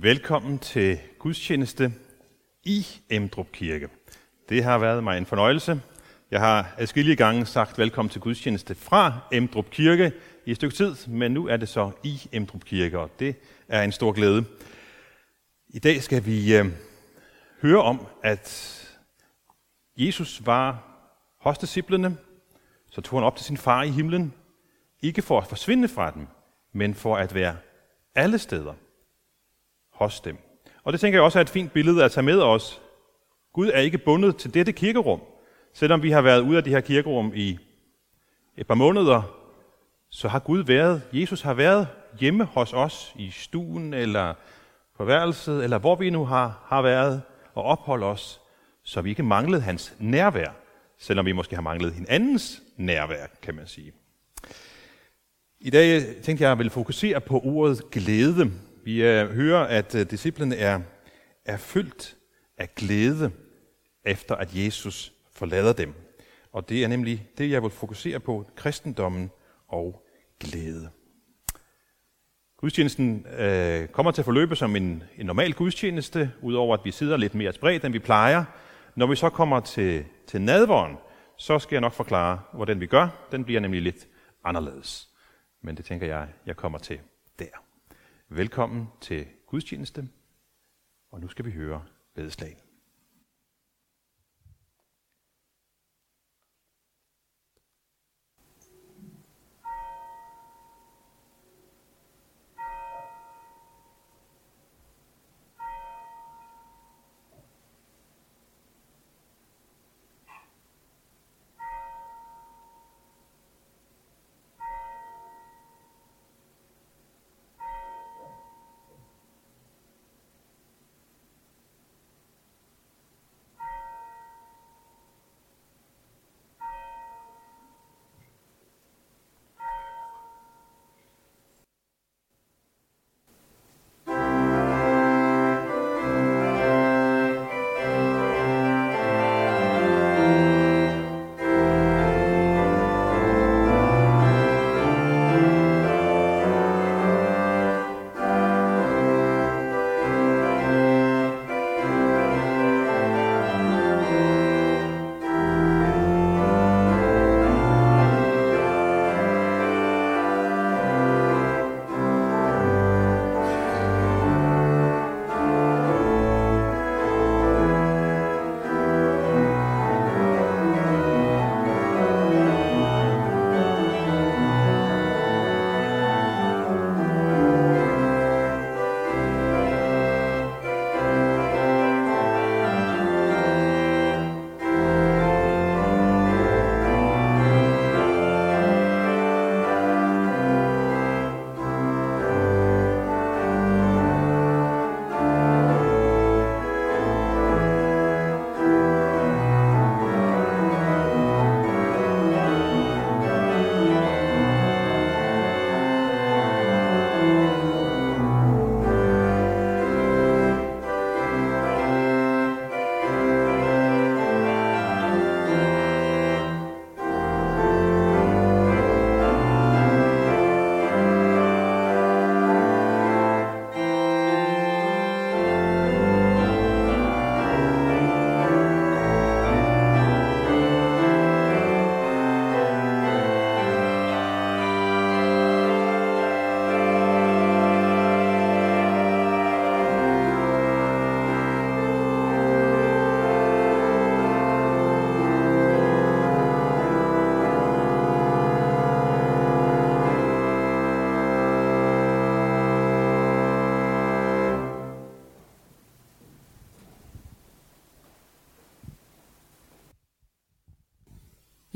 Velkommen til gudstjeneste i Emdrup Kirke. Det har været mig en fornøjelse. Jeg har adskillige gange sagt velkommen til gudstjeneste fra Emdrup Kirke i et stykke tid, men nu er det så i Emdrup Kirke, og det er en stor glæde. I dag skal vi øh, høre om, at Jesus var hos disciplene, så tog han op til sin far i himlen, ikke for at forsvinde fra dem, men for at være alle steder hos dem. Og det tænker jeg også er et fint billede at tage med os. Gud er ikke bundet til dette kirkerum. Selvom vi har været ude af det her kirkerum i et par måneder, så har Gud været, Jesus har været hjemme hos os i stuen eller på værelset, eller hvor vi nu har, har været og opholdt os, så vi ikke manglede hans nærvær, selvom vi måske har manglet hinandens nærvær, kan man sige. I dag tænkte jeg, at jeg ville fokusere på ordet glæde. Vi øh, hører, at øh, disciplene er, er fyldt af glæde, efter at Jesus forlader dem. Og det er nemlig det, jeg vil fokusere på, kristendommen og glæde. Gudstjenesten øh, kommer til at forløbe som en, en normal gudstjeneste, udover at vi sidder lidt mere spredt, end vi plejer. Når vi så kommer til, til nadvåren, så skal jeg nok forklare, hvordan vi gør. Den bliver nemlig lidt anderledes. Men det tænker jeg, jeg kommer til der. Velkommen til gudstjeneste, og nu skal vi høre vedslaget.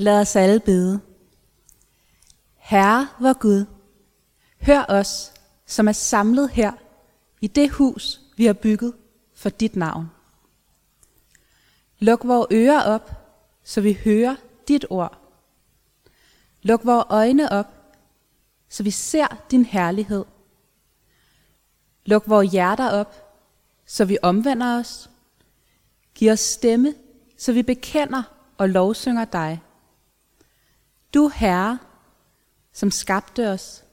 Lad os alle bede. Herre, vor Gud, hør os, som er samlet her i det hus, vi har bygget for dit navn. Luk vores ører op, så vi hører dit ord. Luk vores øjne op, så vi ser din herlighed. Luk vores hjerter op, så vi omvender os. Giv os stemme, så vi bekender og lovsynger dig. Du Herre, som skabte os.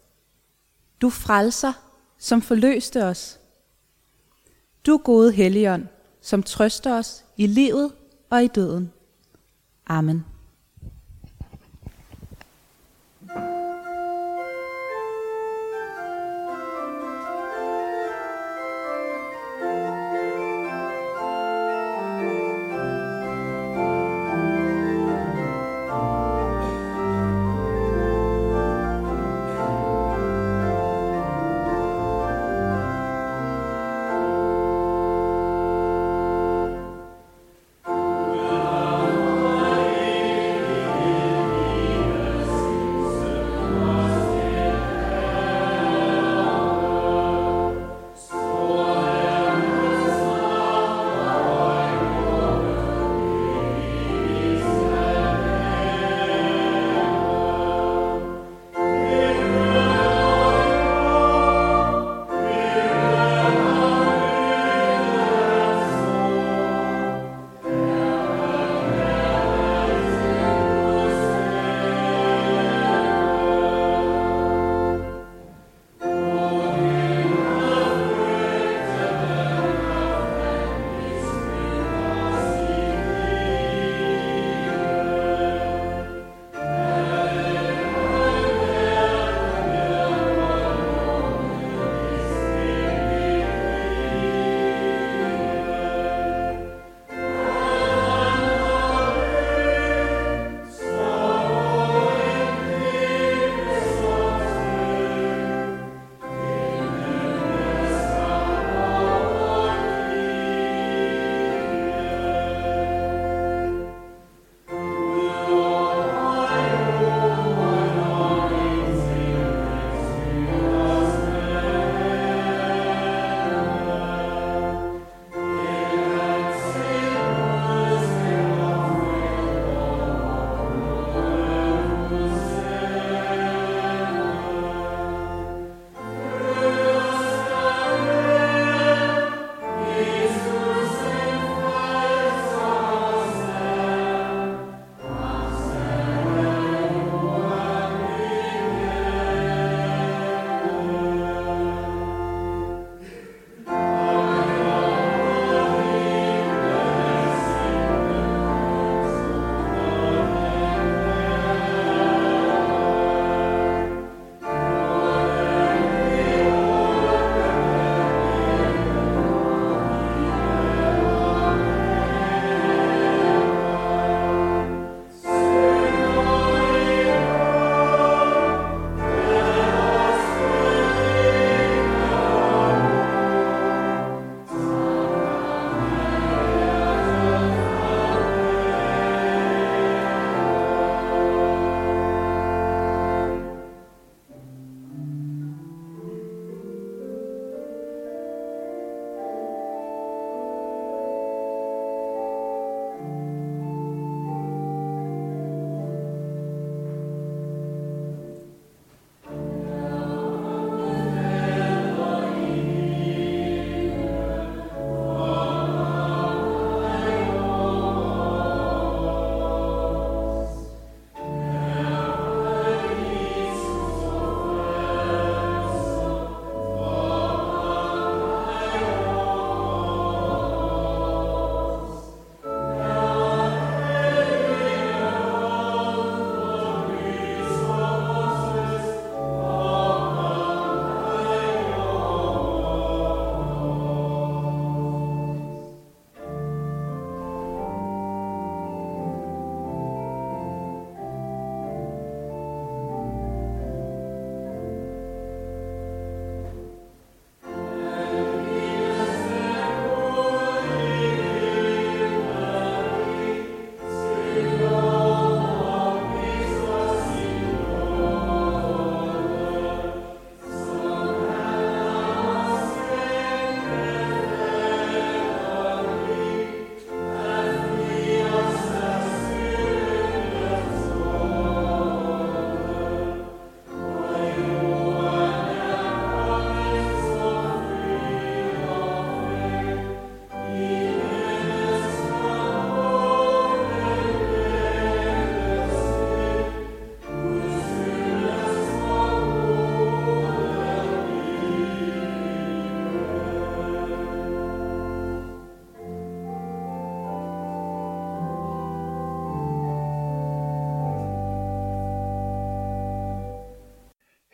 Du frelser, som forløste os. Du gode Helligånd, som trøster os i livet og i døden. Amen.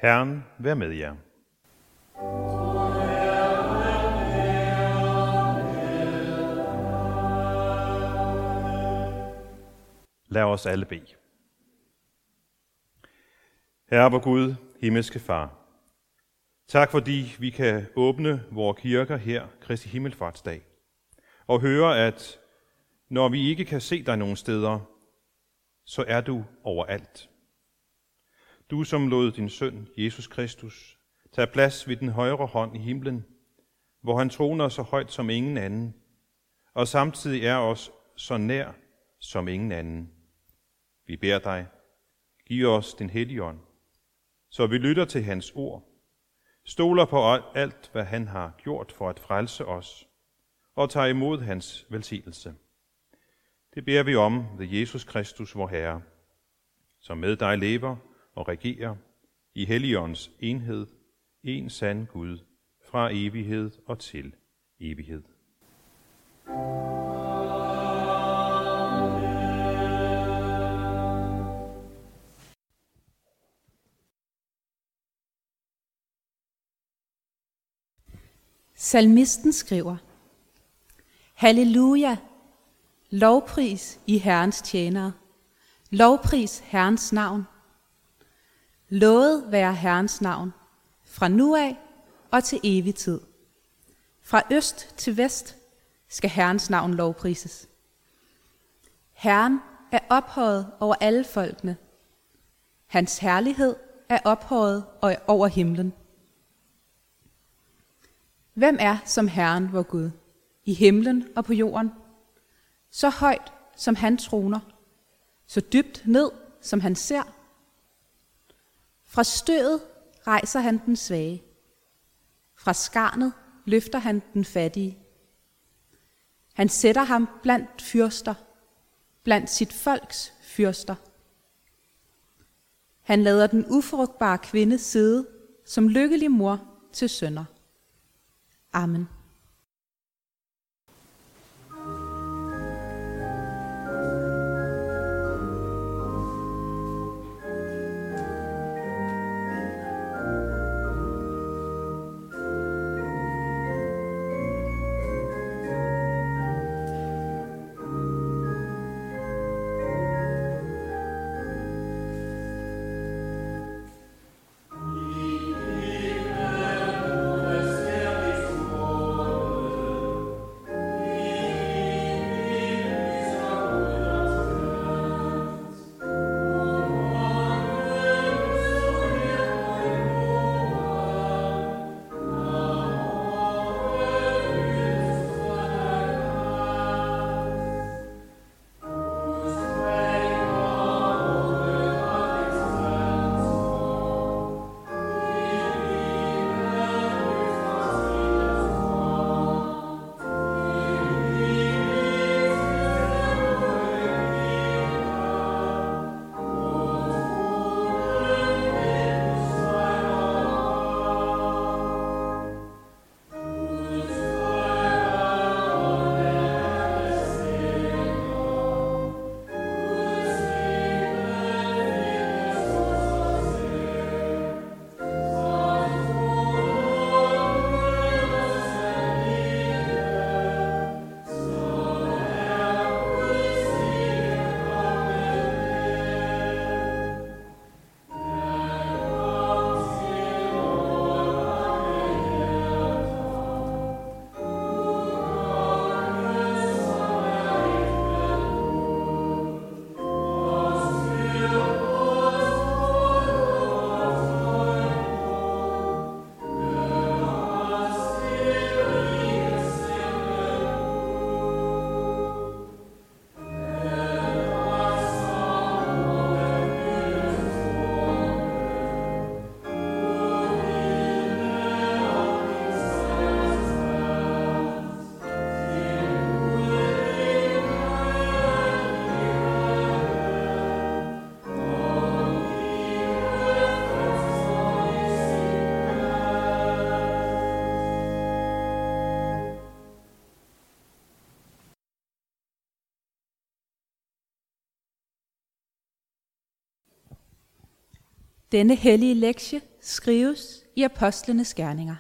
Herren vær med jer. Lad os alle bede. Herre vor Gud, himmelske Far, tak fordi vi kan åbne vores kirker her, Kristi Himmelfartsdag, og høre, at når vi ikke kan se dig nogen steder, så er du overalt. Du som lod din søn, Jesus Kristus, tage plads ved den højre hånd i himlen, hvor han troner så højt som ingen anden, og samtidig er os så nær som ingen anden. Vi beder dig, giv os den hellige ånd, så vi lytter til hans ord, stoler på alt, hvad han har gjort for at frelse os, og tager imod hans velsignelse. Det beder vi om ved Jesus Kristus, vor Herre, som med dig lever og regerer i Helligåndens enhed, en sand Gud, fra evighed og til evighed. Salmisten skriver, Halleluja, lovpris i Herrens tjenere, lovpris Herrens navn. Lovet være Herrens navn, fra nu af og til evig tid. Fra øst til vest skal Herrens navn lovprises. Herren er ophøjet over alle folkene. Hans herlighed er ophøjet over himlen. Hvem er som Herren, vor Gud, i himlen og på jorden? Så højt, som han troner, så dybt ned, som han ser. Fra stødet rejser han den svage. Fra skarnet løfter han den fattige. Han sætter ham blandt fyrster, blandt sit folks fyrster. Han lader den ufrugtbare kvinde sidde som lykkelig mor til sønner. Amen. Denne hellige lektie skrives i Apostlenes Gerninger.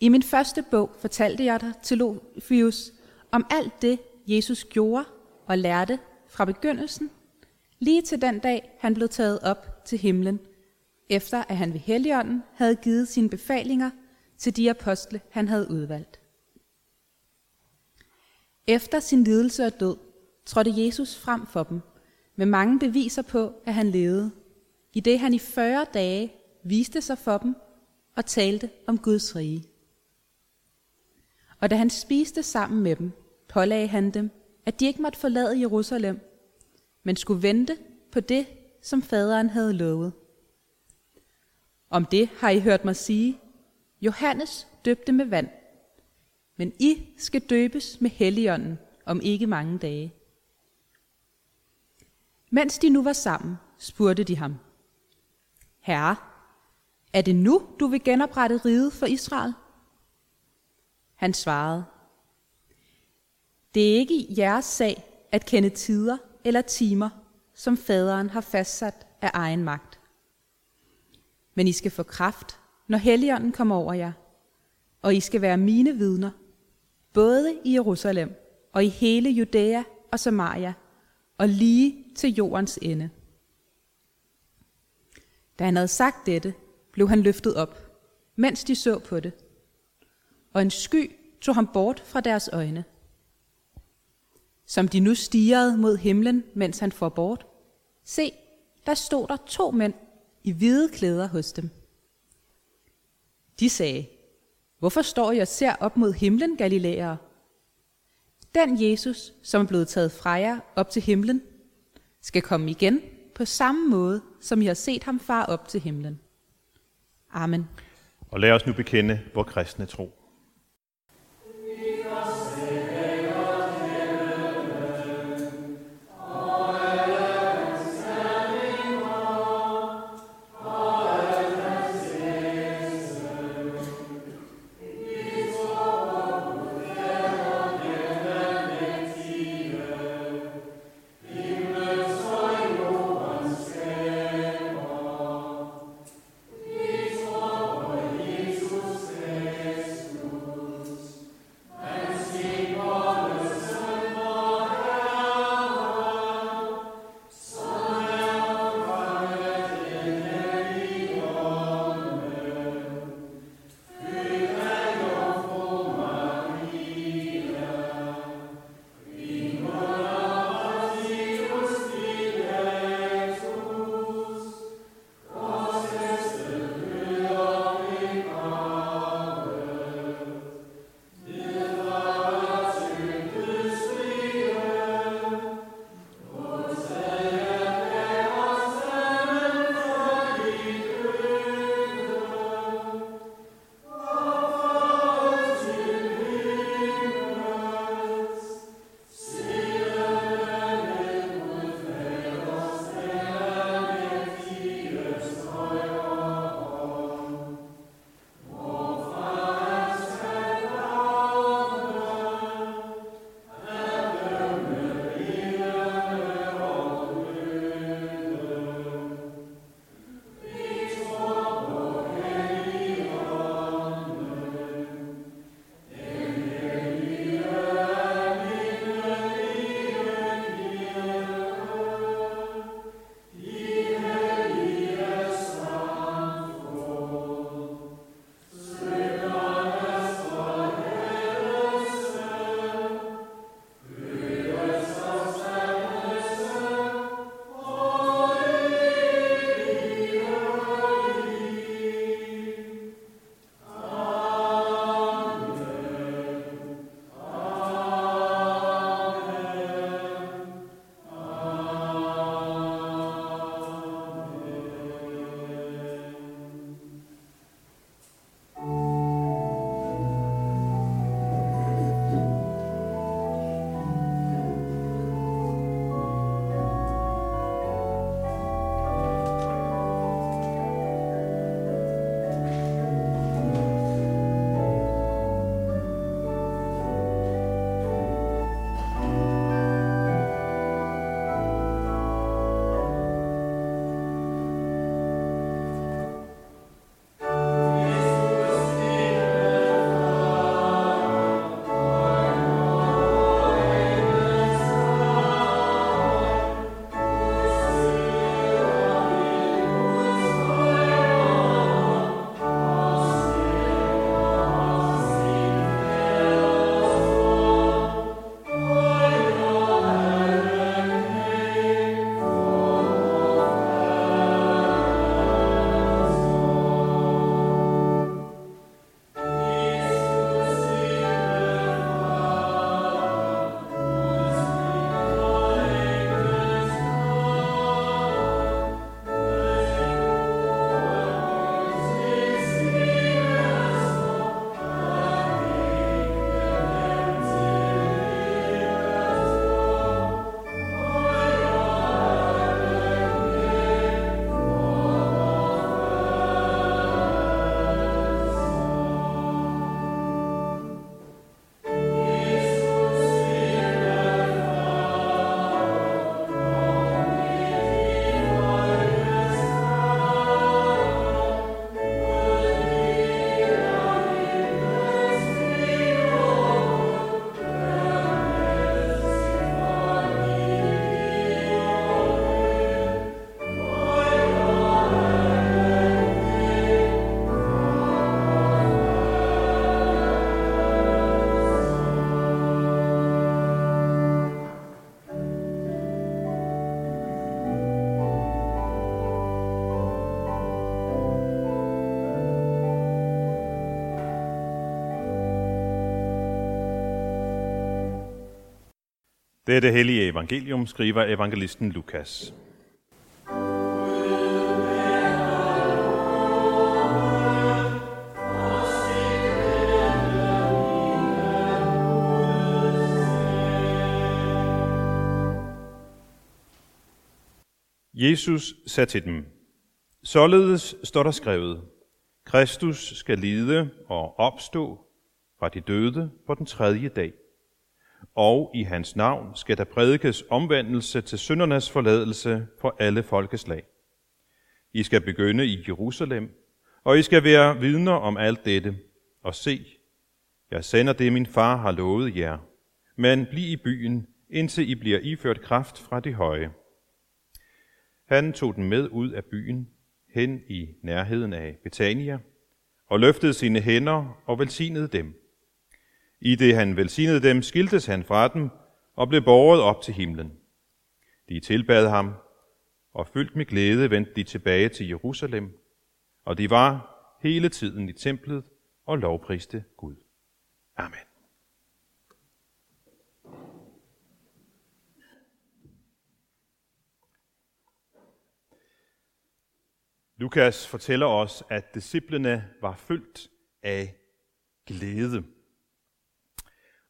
I min første bog fortalte jeg dig Telofius, om alt det, Jesus gjorde og lærte fra begyndelsen, lige til den dag, han blev taget op til himlen, efter at han ved Helligånden havde givet sine befalinger til de apostle, han havde udvalgt. Efter sin lidelse og død trådte Jesus frem for dem med mange beviser på, at han levede, i det han i 40 dage viste sig for dem og talte om Guds rige. Og da han spiste sammen med dem, pålagde han dem, at de ikke måtte forlade Jerusalem, men skulle vente på det, som faderen havde lovet. Om det har I hørt mig sige, Johannes døbte med vand, men I skal døbes med helligånden om ikke mange dage. Mens de nu var sammen, spurgte de ham, Herre, er det nu, du vil genoprette riget for Israel? Han svarede, Det er ikke jeres sag at kende tider eller timer, som faderen har fastsat af egen magt. Men I skal få kraft, når Helligånden kommer over jer, og I skal være mine vidner, både i Jerusalem og i hele Judæa og Samaria, og lige til jordens ende. Da han havde sagt dette, blev han løftet op, mens de så på det, og en sky tog ham bort fra deres øjne. Som de nu stirrede mod himlen, mens han får bort, se, der stod der to mænd i hvide klæder hos dem. De sagde, hvorfor står I og ser op mod himlen, Galilæere? Den Jesus, som er blevet taget fra jer op til himlen, skal komme igen på samme måde, som I har set ham far op til himlen. Amen. Og lad os nu bekende vor kristne tro. Det er det hellige evangelium, skriver evangelisten Lukas. Jesus sagde til dem, Således står der skrevet, Kristus skal lide og opstå fra de døde på den tredje dag og i hans navn skal der prædikes omvendelse til syndernes forladelse for alle folkeslag. I skal begynde i Jerusalem, og I skal være vidner om alt dette, og se, jeg sender det, min far har lovet jer, men bliv i byen, indtil I bliver iført kraft fra de høje. Han tog den med ud af byen, hen i nærheden af Betania, og løftede sine hænder og velsignede dem. I det han velsignede dem, skiltes han fra dem og blev båret op til himlen. De tilbad ham, og fyldt med glæde vendte de tilbage til Jerusalem, og de var hele tiden i templet og lovpriste Gud. Amen. Lukas fortæller os, at disciplene var fyldt af glæde.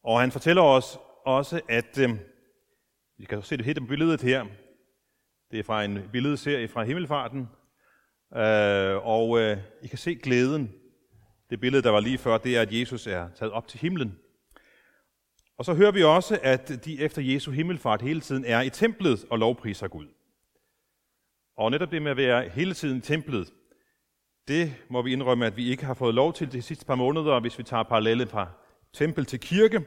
Og han fortæller os også, at øh, vi kan se det helt på billedet her. Det er fra en billedserie fra Himmelfarten. Øh, og øh, I kan se glæden. Det billede, der var lige før, det er, at Jesus er taget op til himlen. Og så hører vi også, at de efter Jesu himmelfart hele tiden er i templet og lovpriser Gud. Og netop det med at være hele tiden i templet, det må vi indrømme, at vi ikke har fået lov til de sidste par måneder, hvis vi tager parallellen fra tempel til kirke.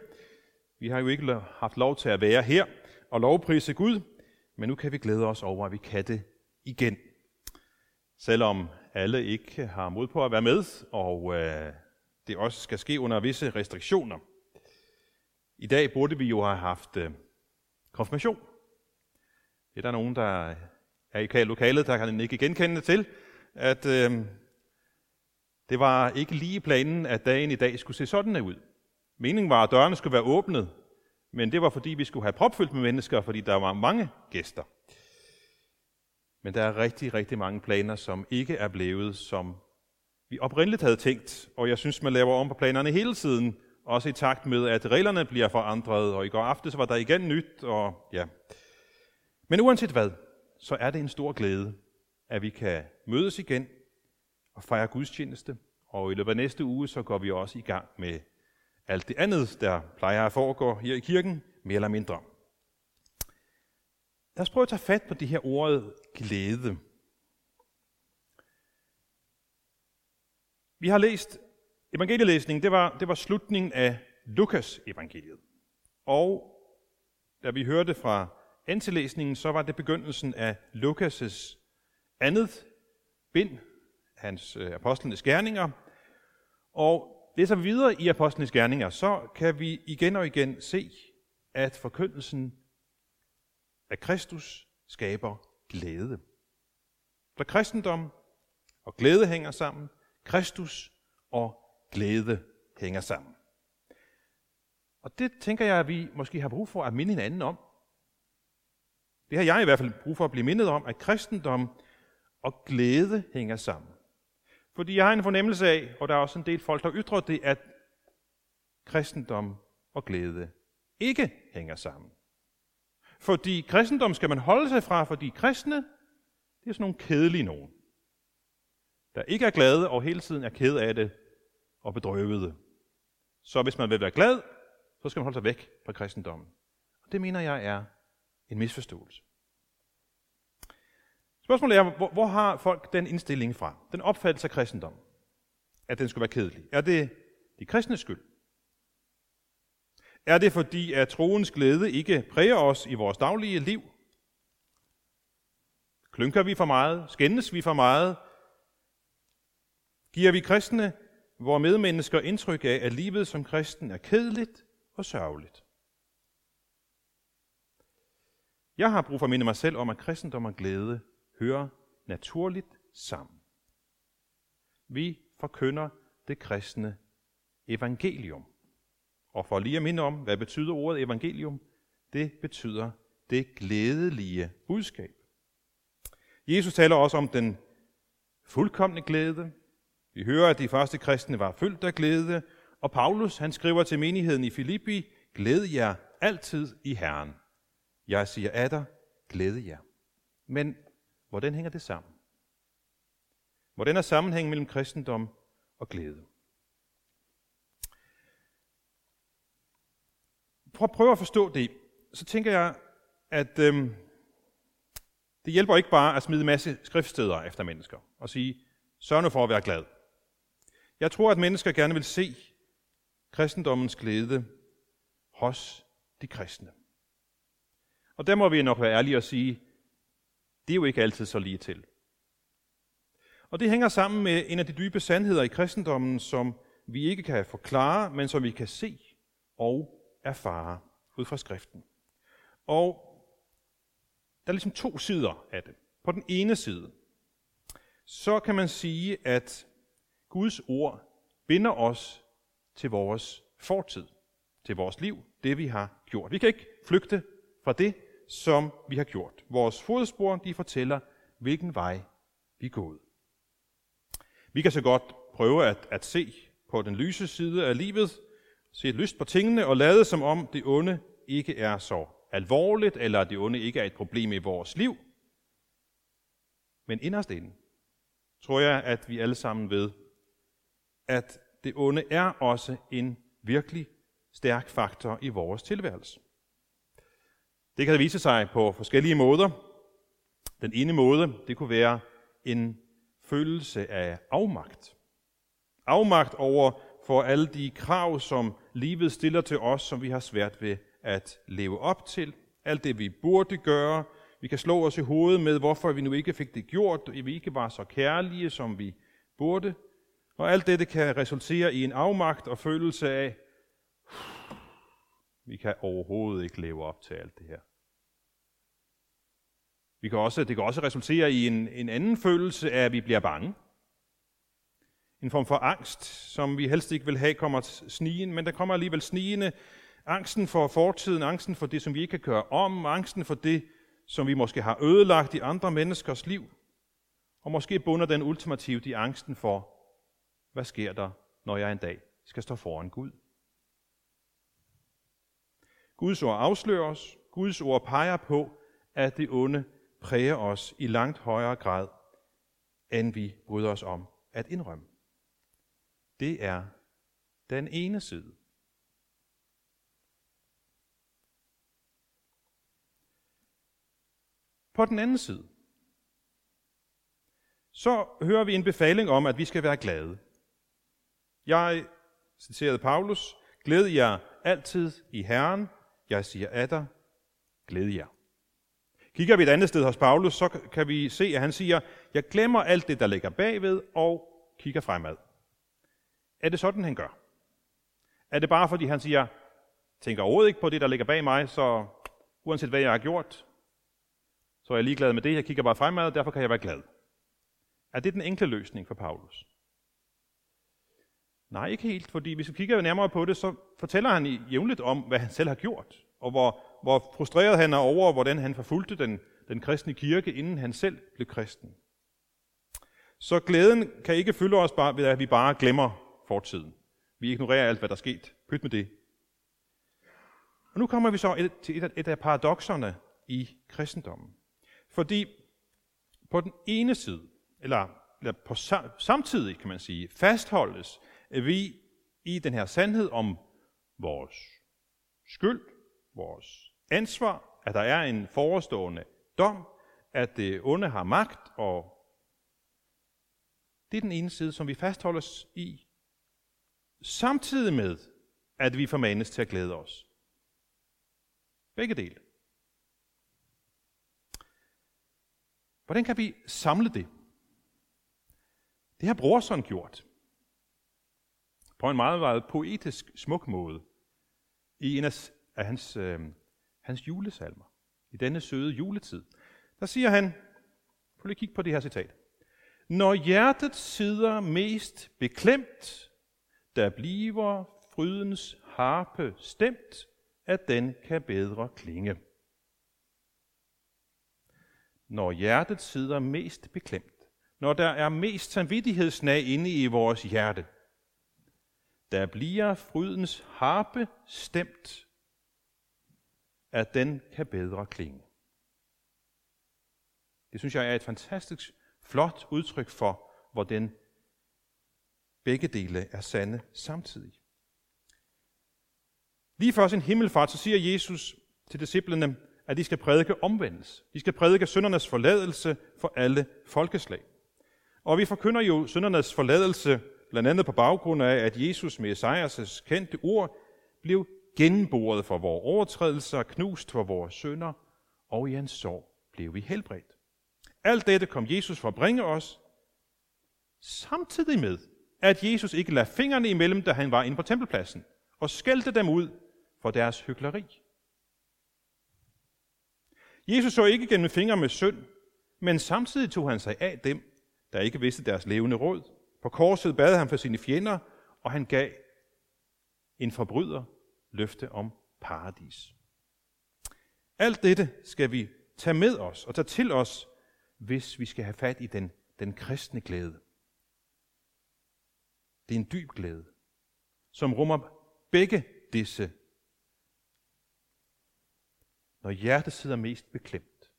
Vi har jo ikke haft lov til at være her og lovprise Gud, men nu kan vi glæde os over, at vi kan det igen. Selvom alle ikke har mod på at være med, og øh, det også skal ske under visse restriktioner. I dag burde vi jo have haft øh, konfirmation. Det er der nogen, der er i lokalet, der kan ikke genkende til, at øh, det var ikke lige planen, at dagen i dag skulle se sådan ud. Meningen var, at dørene skulle være åbnet, men det var fordi, vi skulle have propfyldt med mennesker, fordi der var mange gæster. Men der er rigtig, rigtig mange planer, som ikke er blevet, som vi oprindeligt havde tænkt. Og jeg synes, man laver om på planerne hele tiden, også i takt med, at reglerne bliver forandret, og i går aftes var der igen nyt, og ja. Men uanset hvad, så er det en stor glæde, at vi kan mødes igen og fejre gudstjeneste. Og i løbet af næste uge, så går vi også i gang med alt det andet, der plejer at foregå her i kirken, mere eller mindre. Lad os prøve at tage fat på det her ordet glæde. Vi har læst evangelielæsningen, det var, det var slutningen af Lukas evangeliet. Og da vi hørte fra antilæsningen, så var det begyndelsen af Lukas' andet bind, hans øh, apostlenes gerninger. Og læser vi videre i Apostlenes Gerninger, så kan vi igen og igen se, at forkyndelsen af Kristus skaber glæde. For kristendom og glæde hænger sammen. Kristus og glæde hænger sammen. Og det tænker jeg, at vi måske har brug for at minde hinanden om. Det har jeg i hvert fald brug for at blive mindet om, at kristendom og glæde hænger sammen. Fordi jeg har en fornemmelse af, og der er også en del folk, der ytrer det, at kristendom og glæde ikke hænger sammen. Fordi kristendom skal man holde sig fra, fordi kristne, det er sådan nogle kedelige nogen. Der ikke er glade og hele tiden er ked af det og bedrøvede. Så hvis man vil være glad, så skal man holde sig væk fra kristendommen. Og det mener jeg er en misforståelse. Spørgsmålet er, hvor, hvor har folk den indstilling fra? Den opfattelse af kristendom, at den skulle være kedelig. Er det de kristnes skyld? Er det fordi, at troens glæde ikke præger os i vores daglige liv? Klynker vi for meget? Skændes vi for meget? Giver vi kristne, vores medmennesker, indtryk af, at livet som kristen er kedeligt og sørgeligt? Jeg har brug for at minde mig selv om, at kristendom og glæde hører naturligt sammen. Vi forkynder det kristne evangelium. Og for lige at minde om, hvad betyder ordet evangelium? det betyder det glædelige budskab. Jesus taler også om den fuldkommende glæde. Vi hører, at de første kristne var fyldt af glæde, og Paulus han skriver til menigheden i Filippi, glæd jer altid i Herren. Jeg siger af dig, glæde jer. Men hvordan hænger det sammen? Hvordan er sammenhængen mellem kristendom og glæde? For at prøve at forstå det, så tænker jeg, at øhm, det hjælper ikke bare at smide en masse skriftsteder efter mennesker og sige, sørg nu for at være glad. Jeg tror, at mennesker gerne vil se kristendommens glæde hos de kristne. Og der må vi nok være ærlige og sige, det er jo ikke altid så lige til. Og det hænger sammen med en af de dybe sandheder i kristendommen, som vi ikke kan forklare, men som vi kan se og erfare ud fra skriften. Og der er ligesom to sider af det. På den ene side, så kan man sige, at Guds ord binder os til vores fortid, til vores liv, det vi har gjort. Vi kan ikke flygte fra det, som vi har gjort. Vores fodspor, de fortæller, hvilken vej vi er gået. Vi kan så godt prøve at, at se på den lyse side af livet, se lyst på tingene og lade som om det onde ikke er så alvorligt, eller at det onde ikke er et problem i vores liv. Men inderst inde tror jeg, at vi alle sammen ved, at det onde er også en virkelig stærk faktor i vores tilværelse. Det kan vise sig på forskellige måder. Den ene måde, det kunne være en følelse af afmagt. Afmagt over for alle de krav, som livet stiller til os, som vi har svært ved at leve op til. Alt det, vi burde gøre. Vi kan slå os i hovedet med, hvorfor vi nu ikke fik det gjort, og vi ikke var så kærlige, som vi burde. Og alt det kan resultere i en afmagt og følelse af, vi kan overhovedet ikke leve op til alt det her. Vi kan også, det kan også resultere i en, en anden følelse af, at vi bliver bange. En form for angst, som vi helst ikke vil have, kommer snigen, men der kommer alligevel snigende. Angsten for fortiden, angsten for det, som vi ikke kan gøre om, angsten for det, som vi måske har ødelagt i andre menneskers liv. Og måske bunder den ultimativt i angsten for, hvad sker der, når jeg en dag skal stå foran Gud. Guds ord afslører os. Guds ord peger på, at det onde præger os i langt højere grad, end vi bryder os om at indrømme. Det er den ene side. På den anden side, så hører vi en befaling om, at vi skal være glade. Jeg citerede Paulus, glæd jer altid i Herren. Jeg siger af dig, glæd jer. Kigger vi et andet sted hos Paulus, så kan vi se, at han siger, jeg glemmer alt det, der ligger bagved, og kigger fremad. Er det sådan, han gør? Er det bare fordi han siger, tænker overhovedet ikke på det, der ligger bag mig, så uanset hvad jeg har gjort, så er jeg ligeglad med det, jeg kigger bare fremad, og derfor kan jeg være glad. Er det den enkle løsning for Paulus? Nej, ikke helt, fordi hvis vi kigger nærmere på det, så fortæller han jævnligt om, hvad han selv har gjort, og hvor, hvor frustreret han er over, hvordan han forfulgte den, den kristne kirke, inden han selv blev kristen. Så glæden kan ikke fylde os bare ved, at vi bare glemmer fortiden. Vi ignorerer alt, hvad der er sket. Pyt med det. Og nu kommer vi så et, til et, et af paradoxerne i kristendommen. Fordi på den ene side, eller, eller på samtidig kan man sige, fastholdes vi i den her sandhed om vores skyld, vores ansvar, at der er en forestående dom, at det onde har magt, og det er den ene side, som vi fastholder os i, samtidig med, at vi formanes til at glæde os. Begge dele. Hvordan kan vi samle det? Det har Brorson gjort. På en meget, meget poetisk, smuk måde. I en af af hans, øh, hans julesalmer. I denne søde juletid. Der siger han, prøv lige at kigge på det her citat. Når hjertet sidder mest beklemt, der bliver frydens harpe stemt, at den kan bedre klinge. Når hjertet sidder mest beklemt, når der er mest samvittighedsnag inde i vores hjerte, der bliver frydens harpe stemt, at den kan bedre klinge. Det synes jeg er et fantastisk flot udtryk for, hvordan begge dele er sande samtidig. Lige før sin himmelfart, så siger Jesus til disciplene, at de skal prædike omvendelse. De skal prædike syndernes forladelse for alle folkeslag. Og vi forkynder jo syndernes forladelse blandt andet på baggrund af, at Jesus med Esajas kendte ord blev genboret for vores overtrædelser, knust for vores synder, og i hans sorg blev vi helbredt. Alt dette kom Jesus for at bringe os, samtidig med, at Jesus ikke lagde fingrene imellem, da han var inde på tempelpladsen, og skældte dem ud for deres hykleri. Jesus så ikke gennem fingre med synd, men samtidig tog han sig af dem, der ikke vidste deres levende råd. På korset bad han for sine fjender, og han gav en forbryder løfte om paradis. Alt dette skal vi tage med os og tage til os, hvis vi skal have fat i den, den kristne glæde. Det er en dyb glæde, som rummer begge disse. Når hjertet sidder mest beklemt,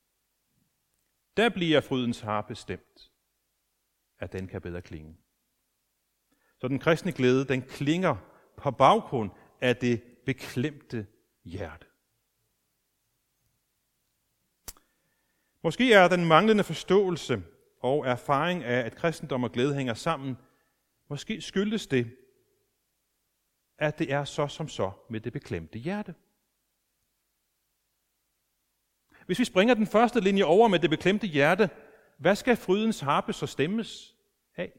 der bliver frydens harpe stemt, at den kan bedre klinge. Så den kristne glæde, den klinger på baggrund af det beklemte hjerte. Måske er den manglende forståelse og erfaring af, at kristendom og glæde hænger sammen, måske skyldes det, at det er så som så med det beklemte hjerte. Hvis vi springer den første linje over med det beklemte hjerte, hvad skal frydens harpe så stemmes af?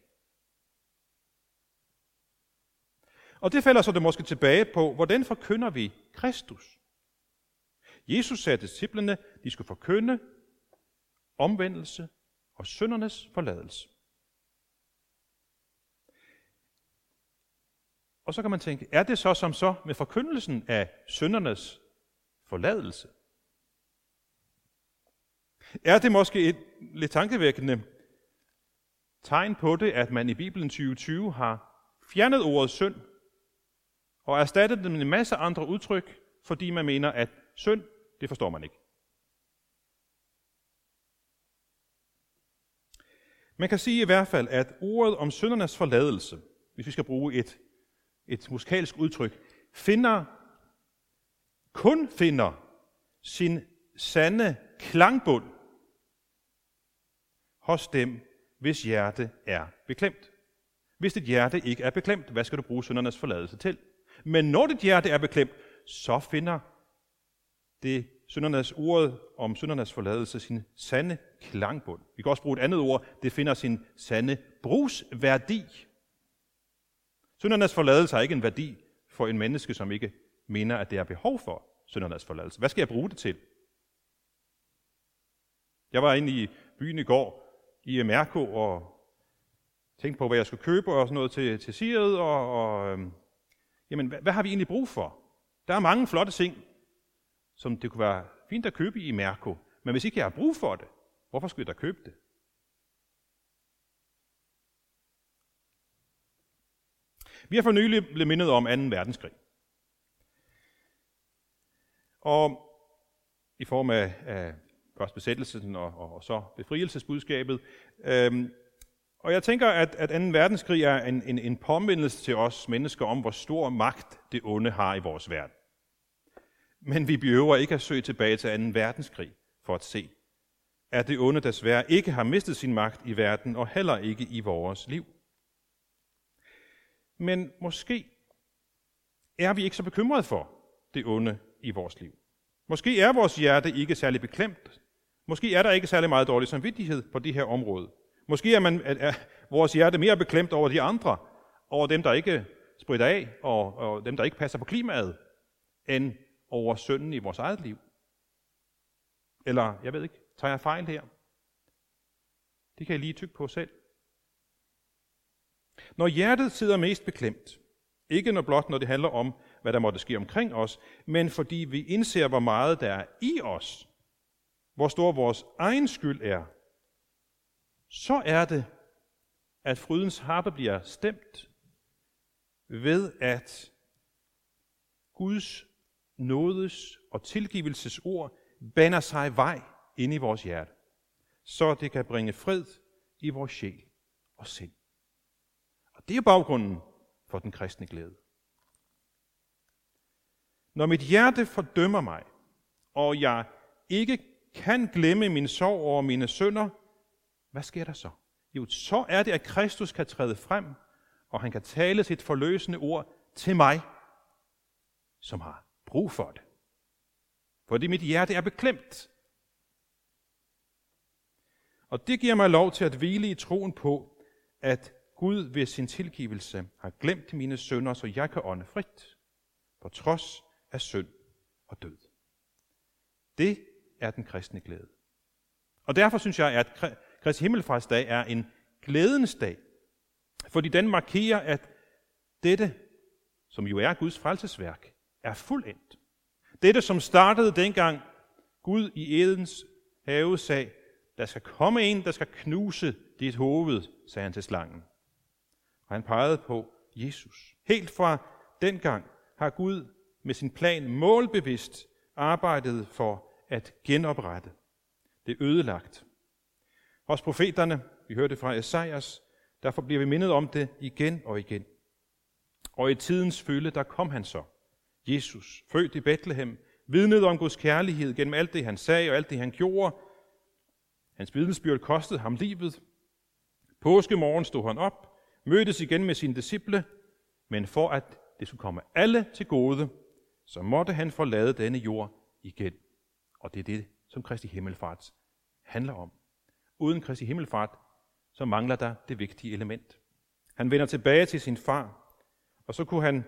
Og det falder så det måske tilbage på, hvordan forkynder vi Kristus? Jesus sagde til disciplene, de skulle forkynde omvendelse og syndernes forladelse. Og så kan man tænke, er det så som så med forkyndelsen af syndernes forladelse? Er det måske et lidt tankevækkende tegn på det, at man i Bibelen 2020 har fjernet ordet synd og erstattet det med en masse andre udtryk, fordi man mener, at synd, det forstår man ikke. Man kan sige i hvert fald, at ordet om syndernes forladelse, hvis vi skal bruge et, et musikalsk udtryk, finder, kun finder sin sande klangbund hos dem, hvis hjerte er beklemt. Hvis dit hjerte ikke er beklemt, hvad skal du bruge syndernes forladelse til? Men når dit hjerte er beklemt, så finder det syndernes ordet om syndernes forladelse sin sande klangbund. Vi kan også bruge et andet ord, det finder sin sande brugsværdi. Syndernes forladelse har ikke en værdi for en menneske, som ikke mener, at det er behov for syndernes forladelse. Hvad skal jeg bruge det til? Jeg var inde i byen i går i Mærko og tænkte på, hvad jeg skulle købe og sådan noget til, til Siret, og, og øhm, jamen, hvad, hvad har vi egentlig brug for? Der er mange flotte ting, som det kunne være fint at købe i Mærko, men hvis ikke jeg har brug for det, hvorfor skulle jeg da købe det? Vi har for nylig blevet mindet om 2. verdenskrig. Og i form af, af først besættelsen og, og, og så befrielsesbudskabet. Øhm, og jeg tænker, at, at 2. verdenskrig er en, en, en påmindelse til os mennesker om, hvor stor magt det onde har i vores verden. Men vi behøver ikke at søge tilbage til 2. verdenskrig for at se, at det onde desværre ikke har mistet sin magt i verden og heller ikke i vores liv. Men måske er vi ikke så bekymrede for det onde i vores liv. Måske er vores hjerte ikke særlig beklemt. Måske er der ikke særlig meget dårlig samvittighed på det her område. Måske er, man, er vores hjerte mere beklemt over de andre, over dem, der ikke spritter af, og, og dem, der ikke passer på klimaet, end over synden i vores eget liv. Eller, jeg ved ikke, tager jeg fejl her? Det kan jeg lige tykke på selv. Når hjertet sidder mest beklemt, ikke når blot når det handler om hvad der måtte ske omkring os, men fordi vi indser, hvor meget der er i os, hvor stor vores egen skyld er, så er det, at frydens harpe bliver stemt ved, at Guds nådes og tilgivelses ord banner sig vej ind i vores hjerte, så det kan bringe fred i vores sjæl og sind. Og det er baggrunden for den kristne glæde. Når mit hjerte fordømmer mig, og jeg ikke kan glemme min sorg over mine sønder, hvad sker der så? Jo, så er det, at Kristus kan træde frem, og han kan tale sit forløsende ord til mig, som har brug for det. Fordi mit hjerte er beklemt. Og det giver mig lov til at hvile i troen på, at Gud ved sin tilgivelse har glemt mine sønder, så jeg kan ånde frit, på trods af synd og død. Det er den kristne glæde. Og derfor synes jeg, at Kristi Himmelfartsdag er en glædens dag, fordi den markerer, at dette, som jo er Guds frelsesværk, er fuldendt. Dette, som startede dengang Gud i Edens have sagde, der skal komme en, der skal knuse dit hoved, sagde han til slangen. Og han pegede på Jesus. Helt fra dengang har Gud med sin plan målbevidst arbejdet for at genoprette det ødelagt. Hos profeterne, vi hørte fra Esajas, derfor bliver vi mindet om det igen og igen. Og i tidens følge, der kom han så. Jesus, født i Bethlehem, vidnede om Guds kærlighed gennem alt det, han sagde og alt det, han gjorde. Hans vidnesbyrd kostede ham livet. Påskemorgen stod han op, mødtes igen med sine disciple, men for at det skulle komme alle til gode, så måtte han forlade denne jord igen. Og det er det, som Kristi Himmelfart handler om. Uden Kristi Himmelfart, så mangler der det vigtige element. Han vender tilbage til sin far, og så kunne han,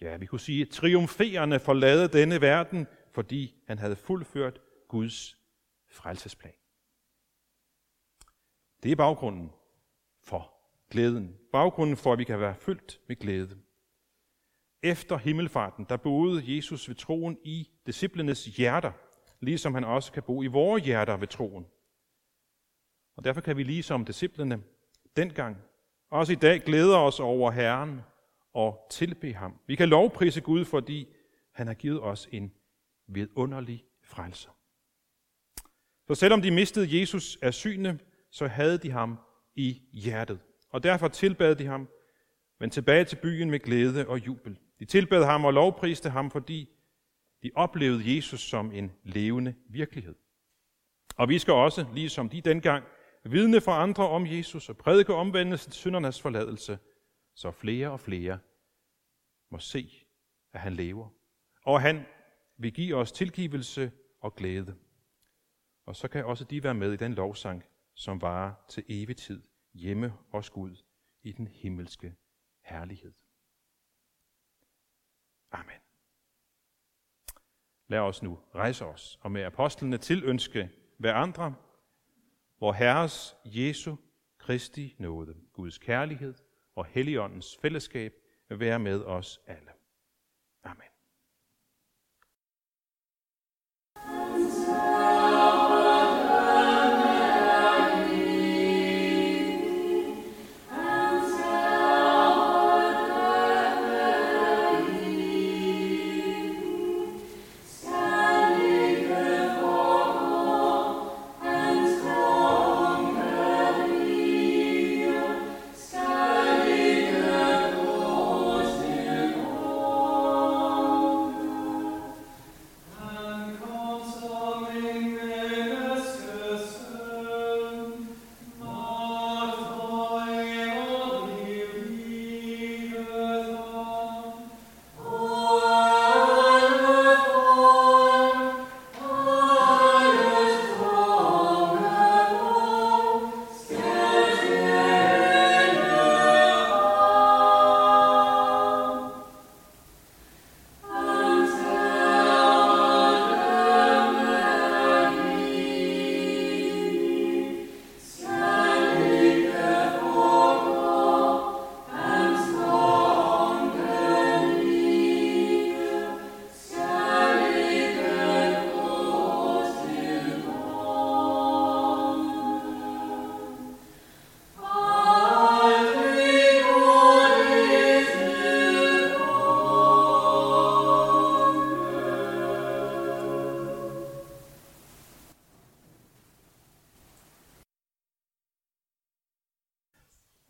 ja, vi kunne sige, triumferende forlade denne verden, fordi han havde fuldført Guds frelsesplan. Det er baggrunden for glæden. Baggrunden for, at vi kan være fyldt med glæde. Efter himmelfarten, der boede Jesus ved troen i disciplenes hjerter, ligesom han også kan bo i vores hjerter ved troen. Og derfor kan vi lige som disciplene dengang, også i dag glæde os over Herren og tilbe ham. Vi kan lovprise Gud, fordi han har givet os en vidunderlig frelse. Så selvom de mistede Jesus af syne, så havde de ham i hjertet. Og derfor tilbad de ham, men tilbage til byen med glæde og jubel. De tilbad ham og lovpriste ham, fordi de oplevede Jesus som en levende virkelighed. Og vi skal også, ligesom de dengang, vidne for andre om Jesus og prædike omvendelsen til syndernes forladelse, så flere og flere må se, at han lever. Og han vil give os tilgivelse og glæde. Og så kan også de være med i den lovsang, som varer til evig tid hjemme hos Gud i den himmelske herlighed. Amen. Lad os nu rejse os og med apostlene tilønske hver andre, hvor Herres Jesu Kristi nåde, Guds kærlighed og Helligåndens fællesskab vil være med os alle.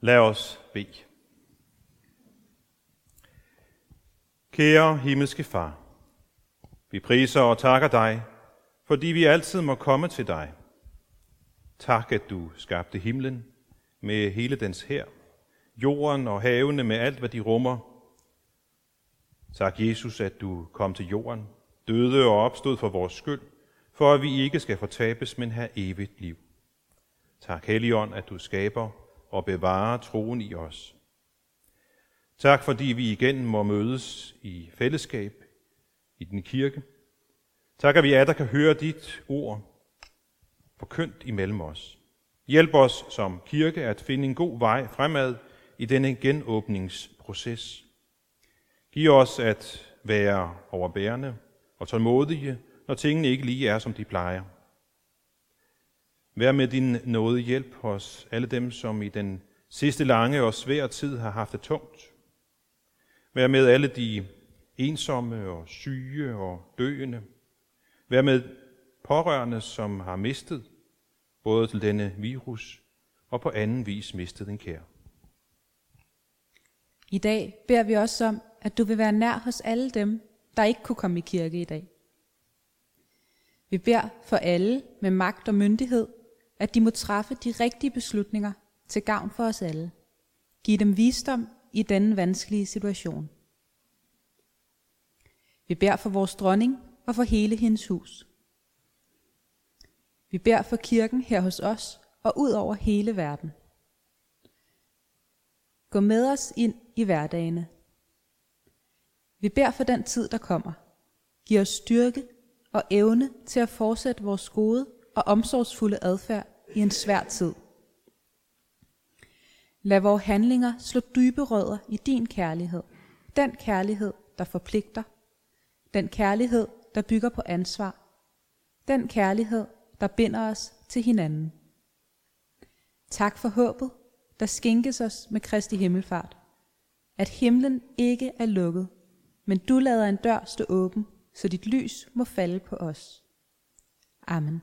Lad os bede. Kære himmelske Far, vi priser og takker dig, fordi vi altid må komme til dig. Tak, at du skabte himlen med hele dens her, jorden og havene med alt, hvad de rummer. Tak, Jesus, at du kom til jorden, døde og opstod for vores skyld, for at vi ikke skal fortabes, men have evigt liv. Tak, Helligånd, at du skaber og bevare troen i os. Tak, fordi vi igen må mødes i fællesskab i din kirke. Tak, at vi er der kan høre dit ord forkyndt imellem os. Hjælp os som kirke at finde en god vej fremad i denne genåbningsproces. Giv os at være overbærende og tålmodige, når tingene ikke lige er, som de plejer. Vær med din nåde hjælp hos alle dem, som i den sidste lange og svære tid har haft det tungt. Vær med alle de ensomme og syge og døende. Vær med pårørende, som har mistet, både til denne virus og på anden vis mistet en kær. I dag beder vi også om, at du vil være nær hos alle dem, der ikke kunne komme i kirke i dag. Vi beder for alle med magt og myndighed, at de må træffe de rigtige beslutninger til gavn for os alle. Giv dem visdom i denne vanskelige situation. Vi beder for vores dronning og for hele hendes hus. Vi beder for kirken her hos os og ud over hele verden. Gå med os ind i hverdagene. Vi beder for den tid, der kommer. Giv os styrke og evne til at fortsætte vores gode og omsorgsfulde adfærd i en svær tid. Lad vores handlinger slå dybe rødder i din kærlighed. Den kærlighed, der forpligter. Den kærlighed, der bygger på ansvar. Den kærlighed, der binder os til hinanden. Tak for håbet, der skænkes os med Kristi himmelfart. At himlen ikke er lukket, men du lader en dør stå åben, så dit lys må falde på os. Amen.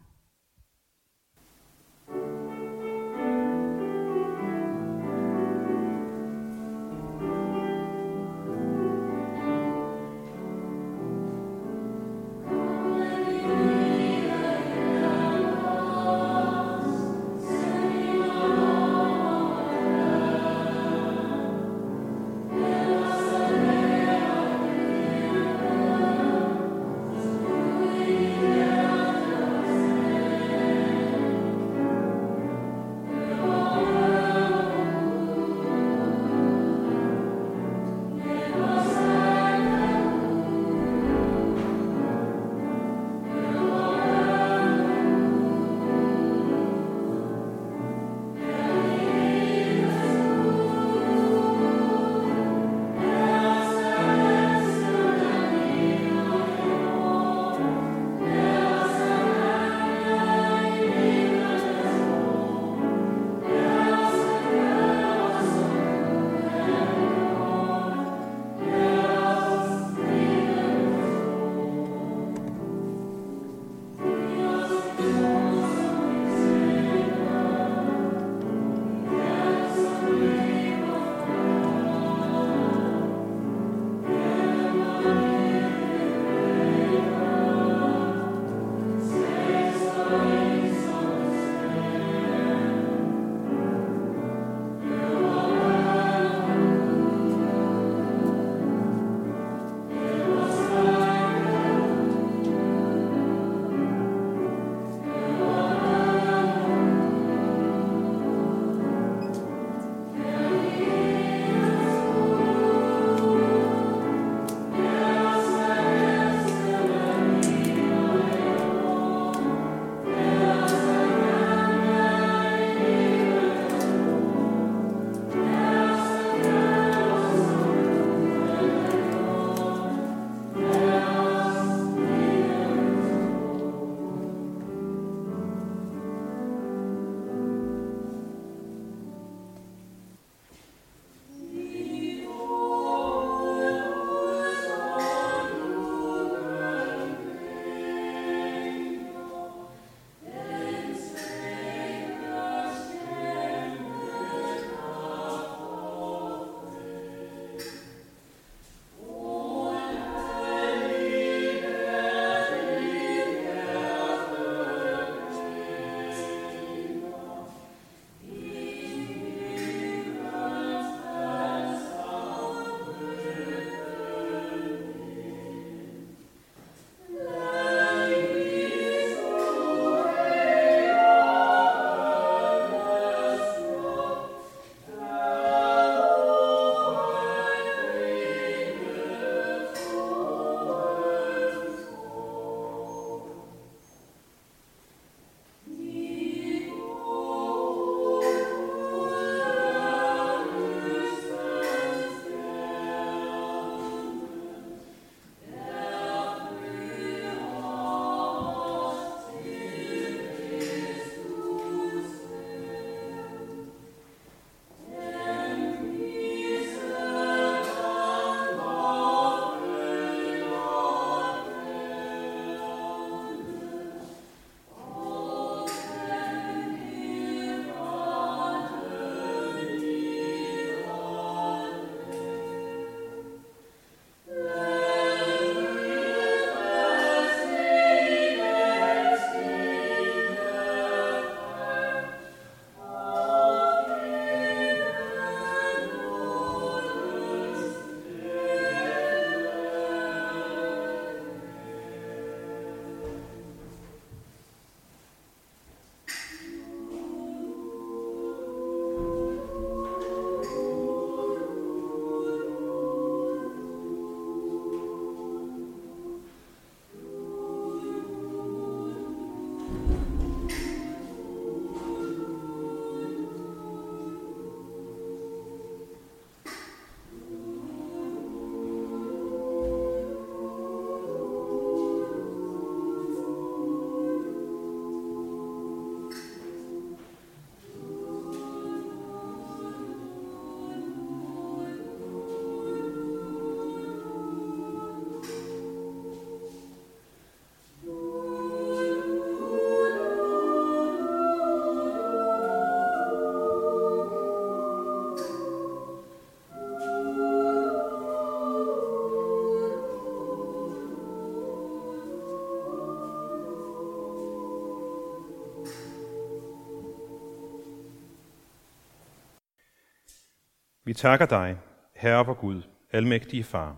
Vi takker dig, Herre vor Gud, almægtige Far,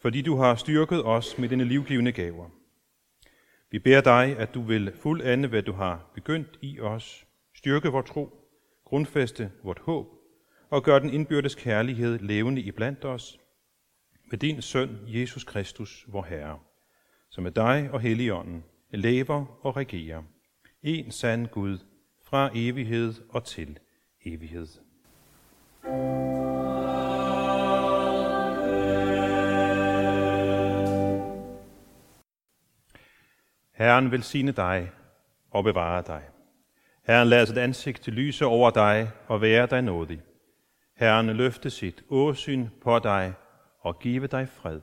fordi du har styrket os med dine livgivende gaver. Vi beder dig, at du vil fuldende, hvad du har begyndt i os, styrke vor tro, grundfæste vort håb og gøre den indbyrdes kærlighed levende i blandt os med din søn, Jesus Kristus, vor Herre, som med dig og Helligånden lever og regerer. En sand Gud fra evighed og til evighed. Herren velsigne dig og bevare dig. Herren lader sit ansigt til lyse over dig og være dig nådig. Herren løfte sit åsyn på dig og give dig fred.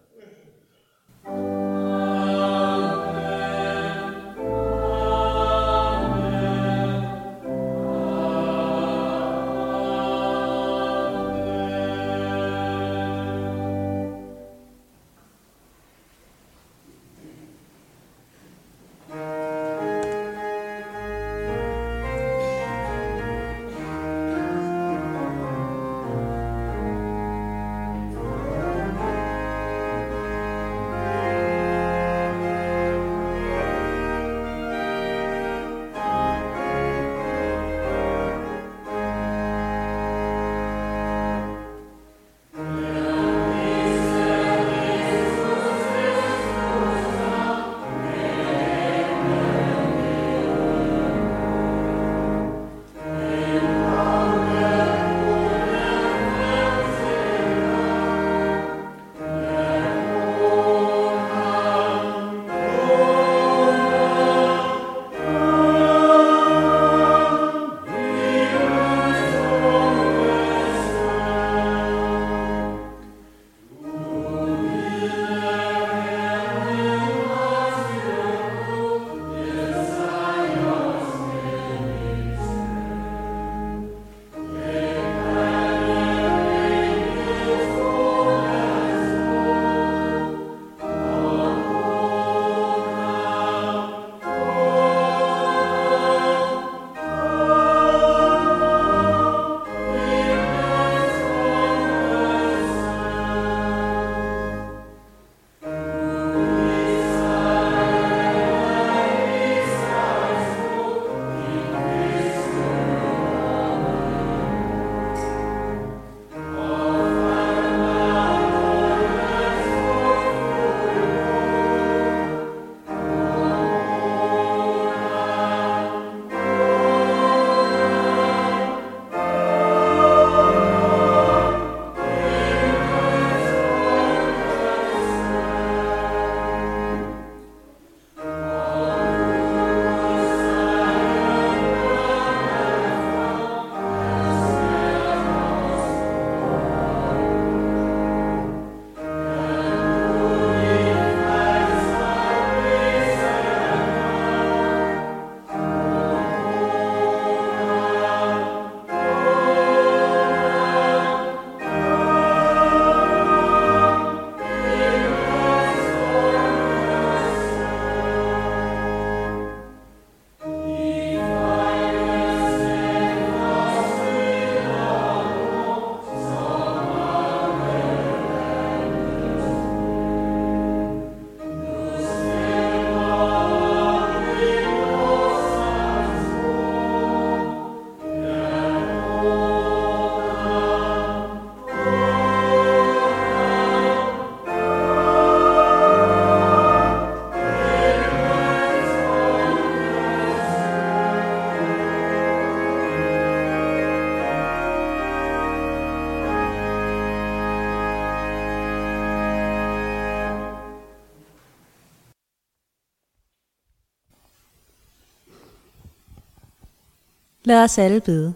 Lad os alle bede.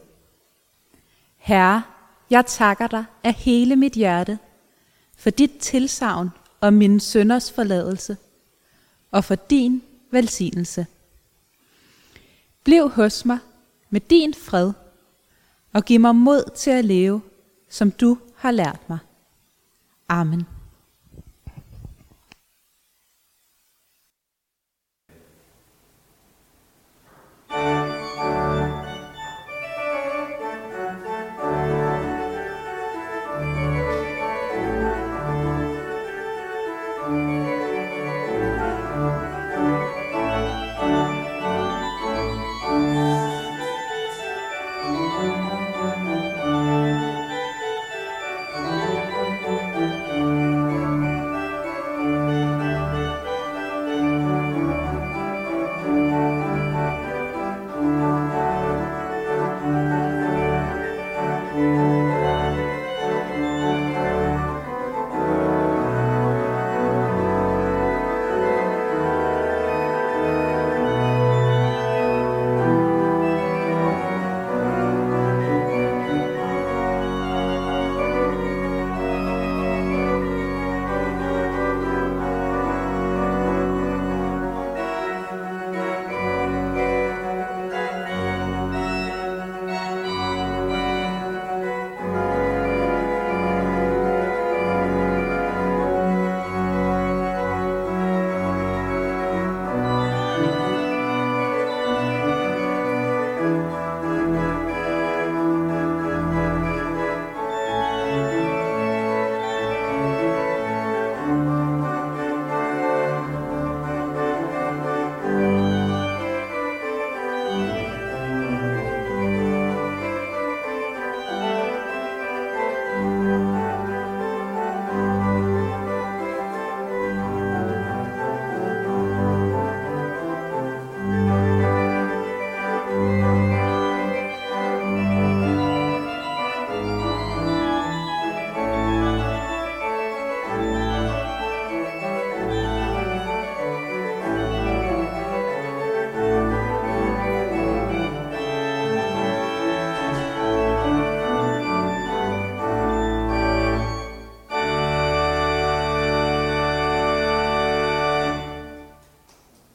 Herre, jeg takker dig af hele mit hjerte for dit tilsavn om min sønders forladelse og for din velsignelse. Bliv hos mig med din fred og giv mig mod til at leve, som du har lært mig. Amen.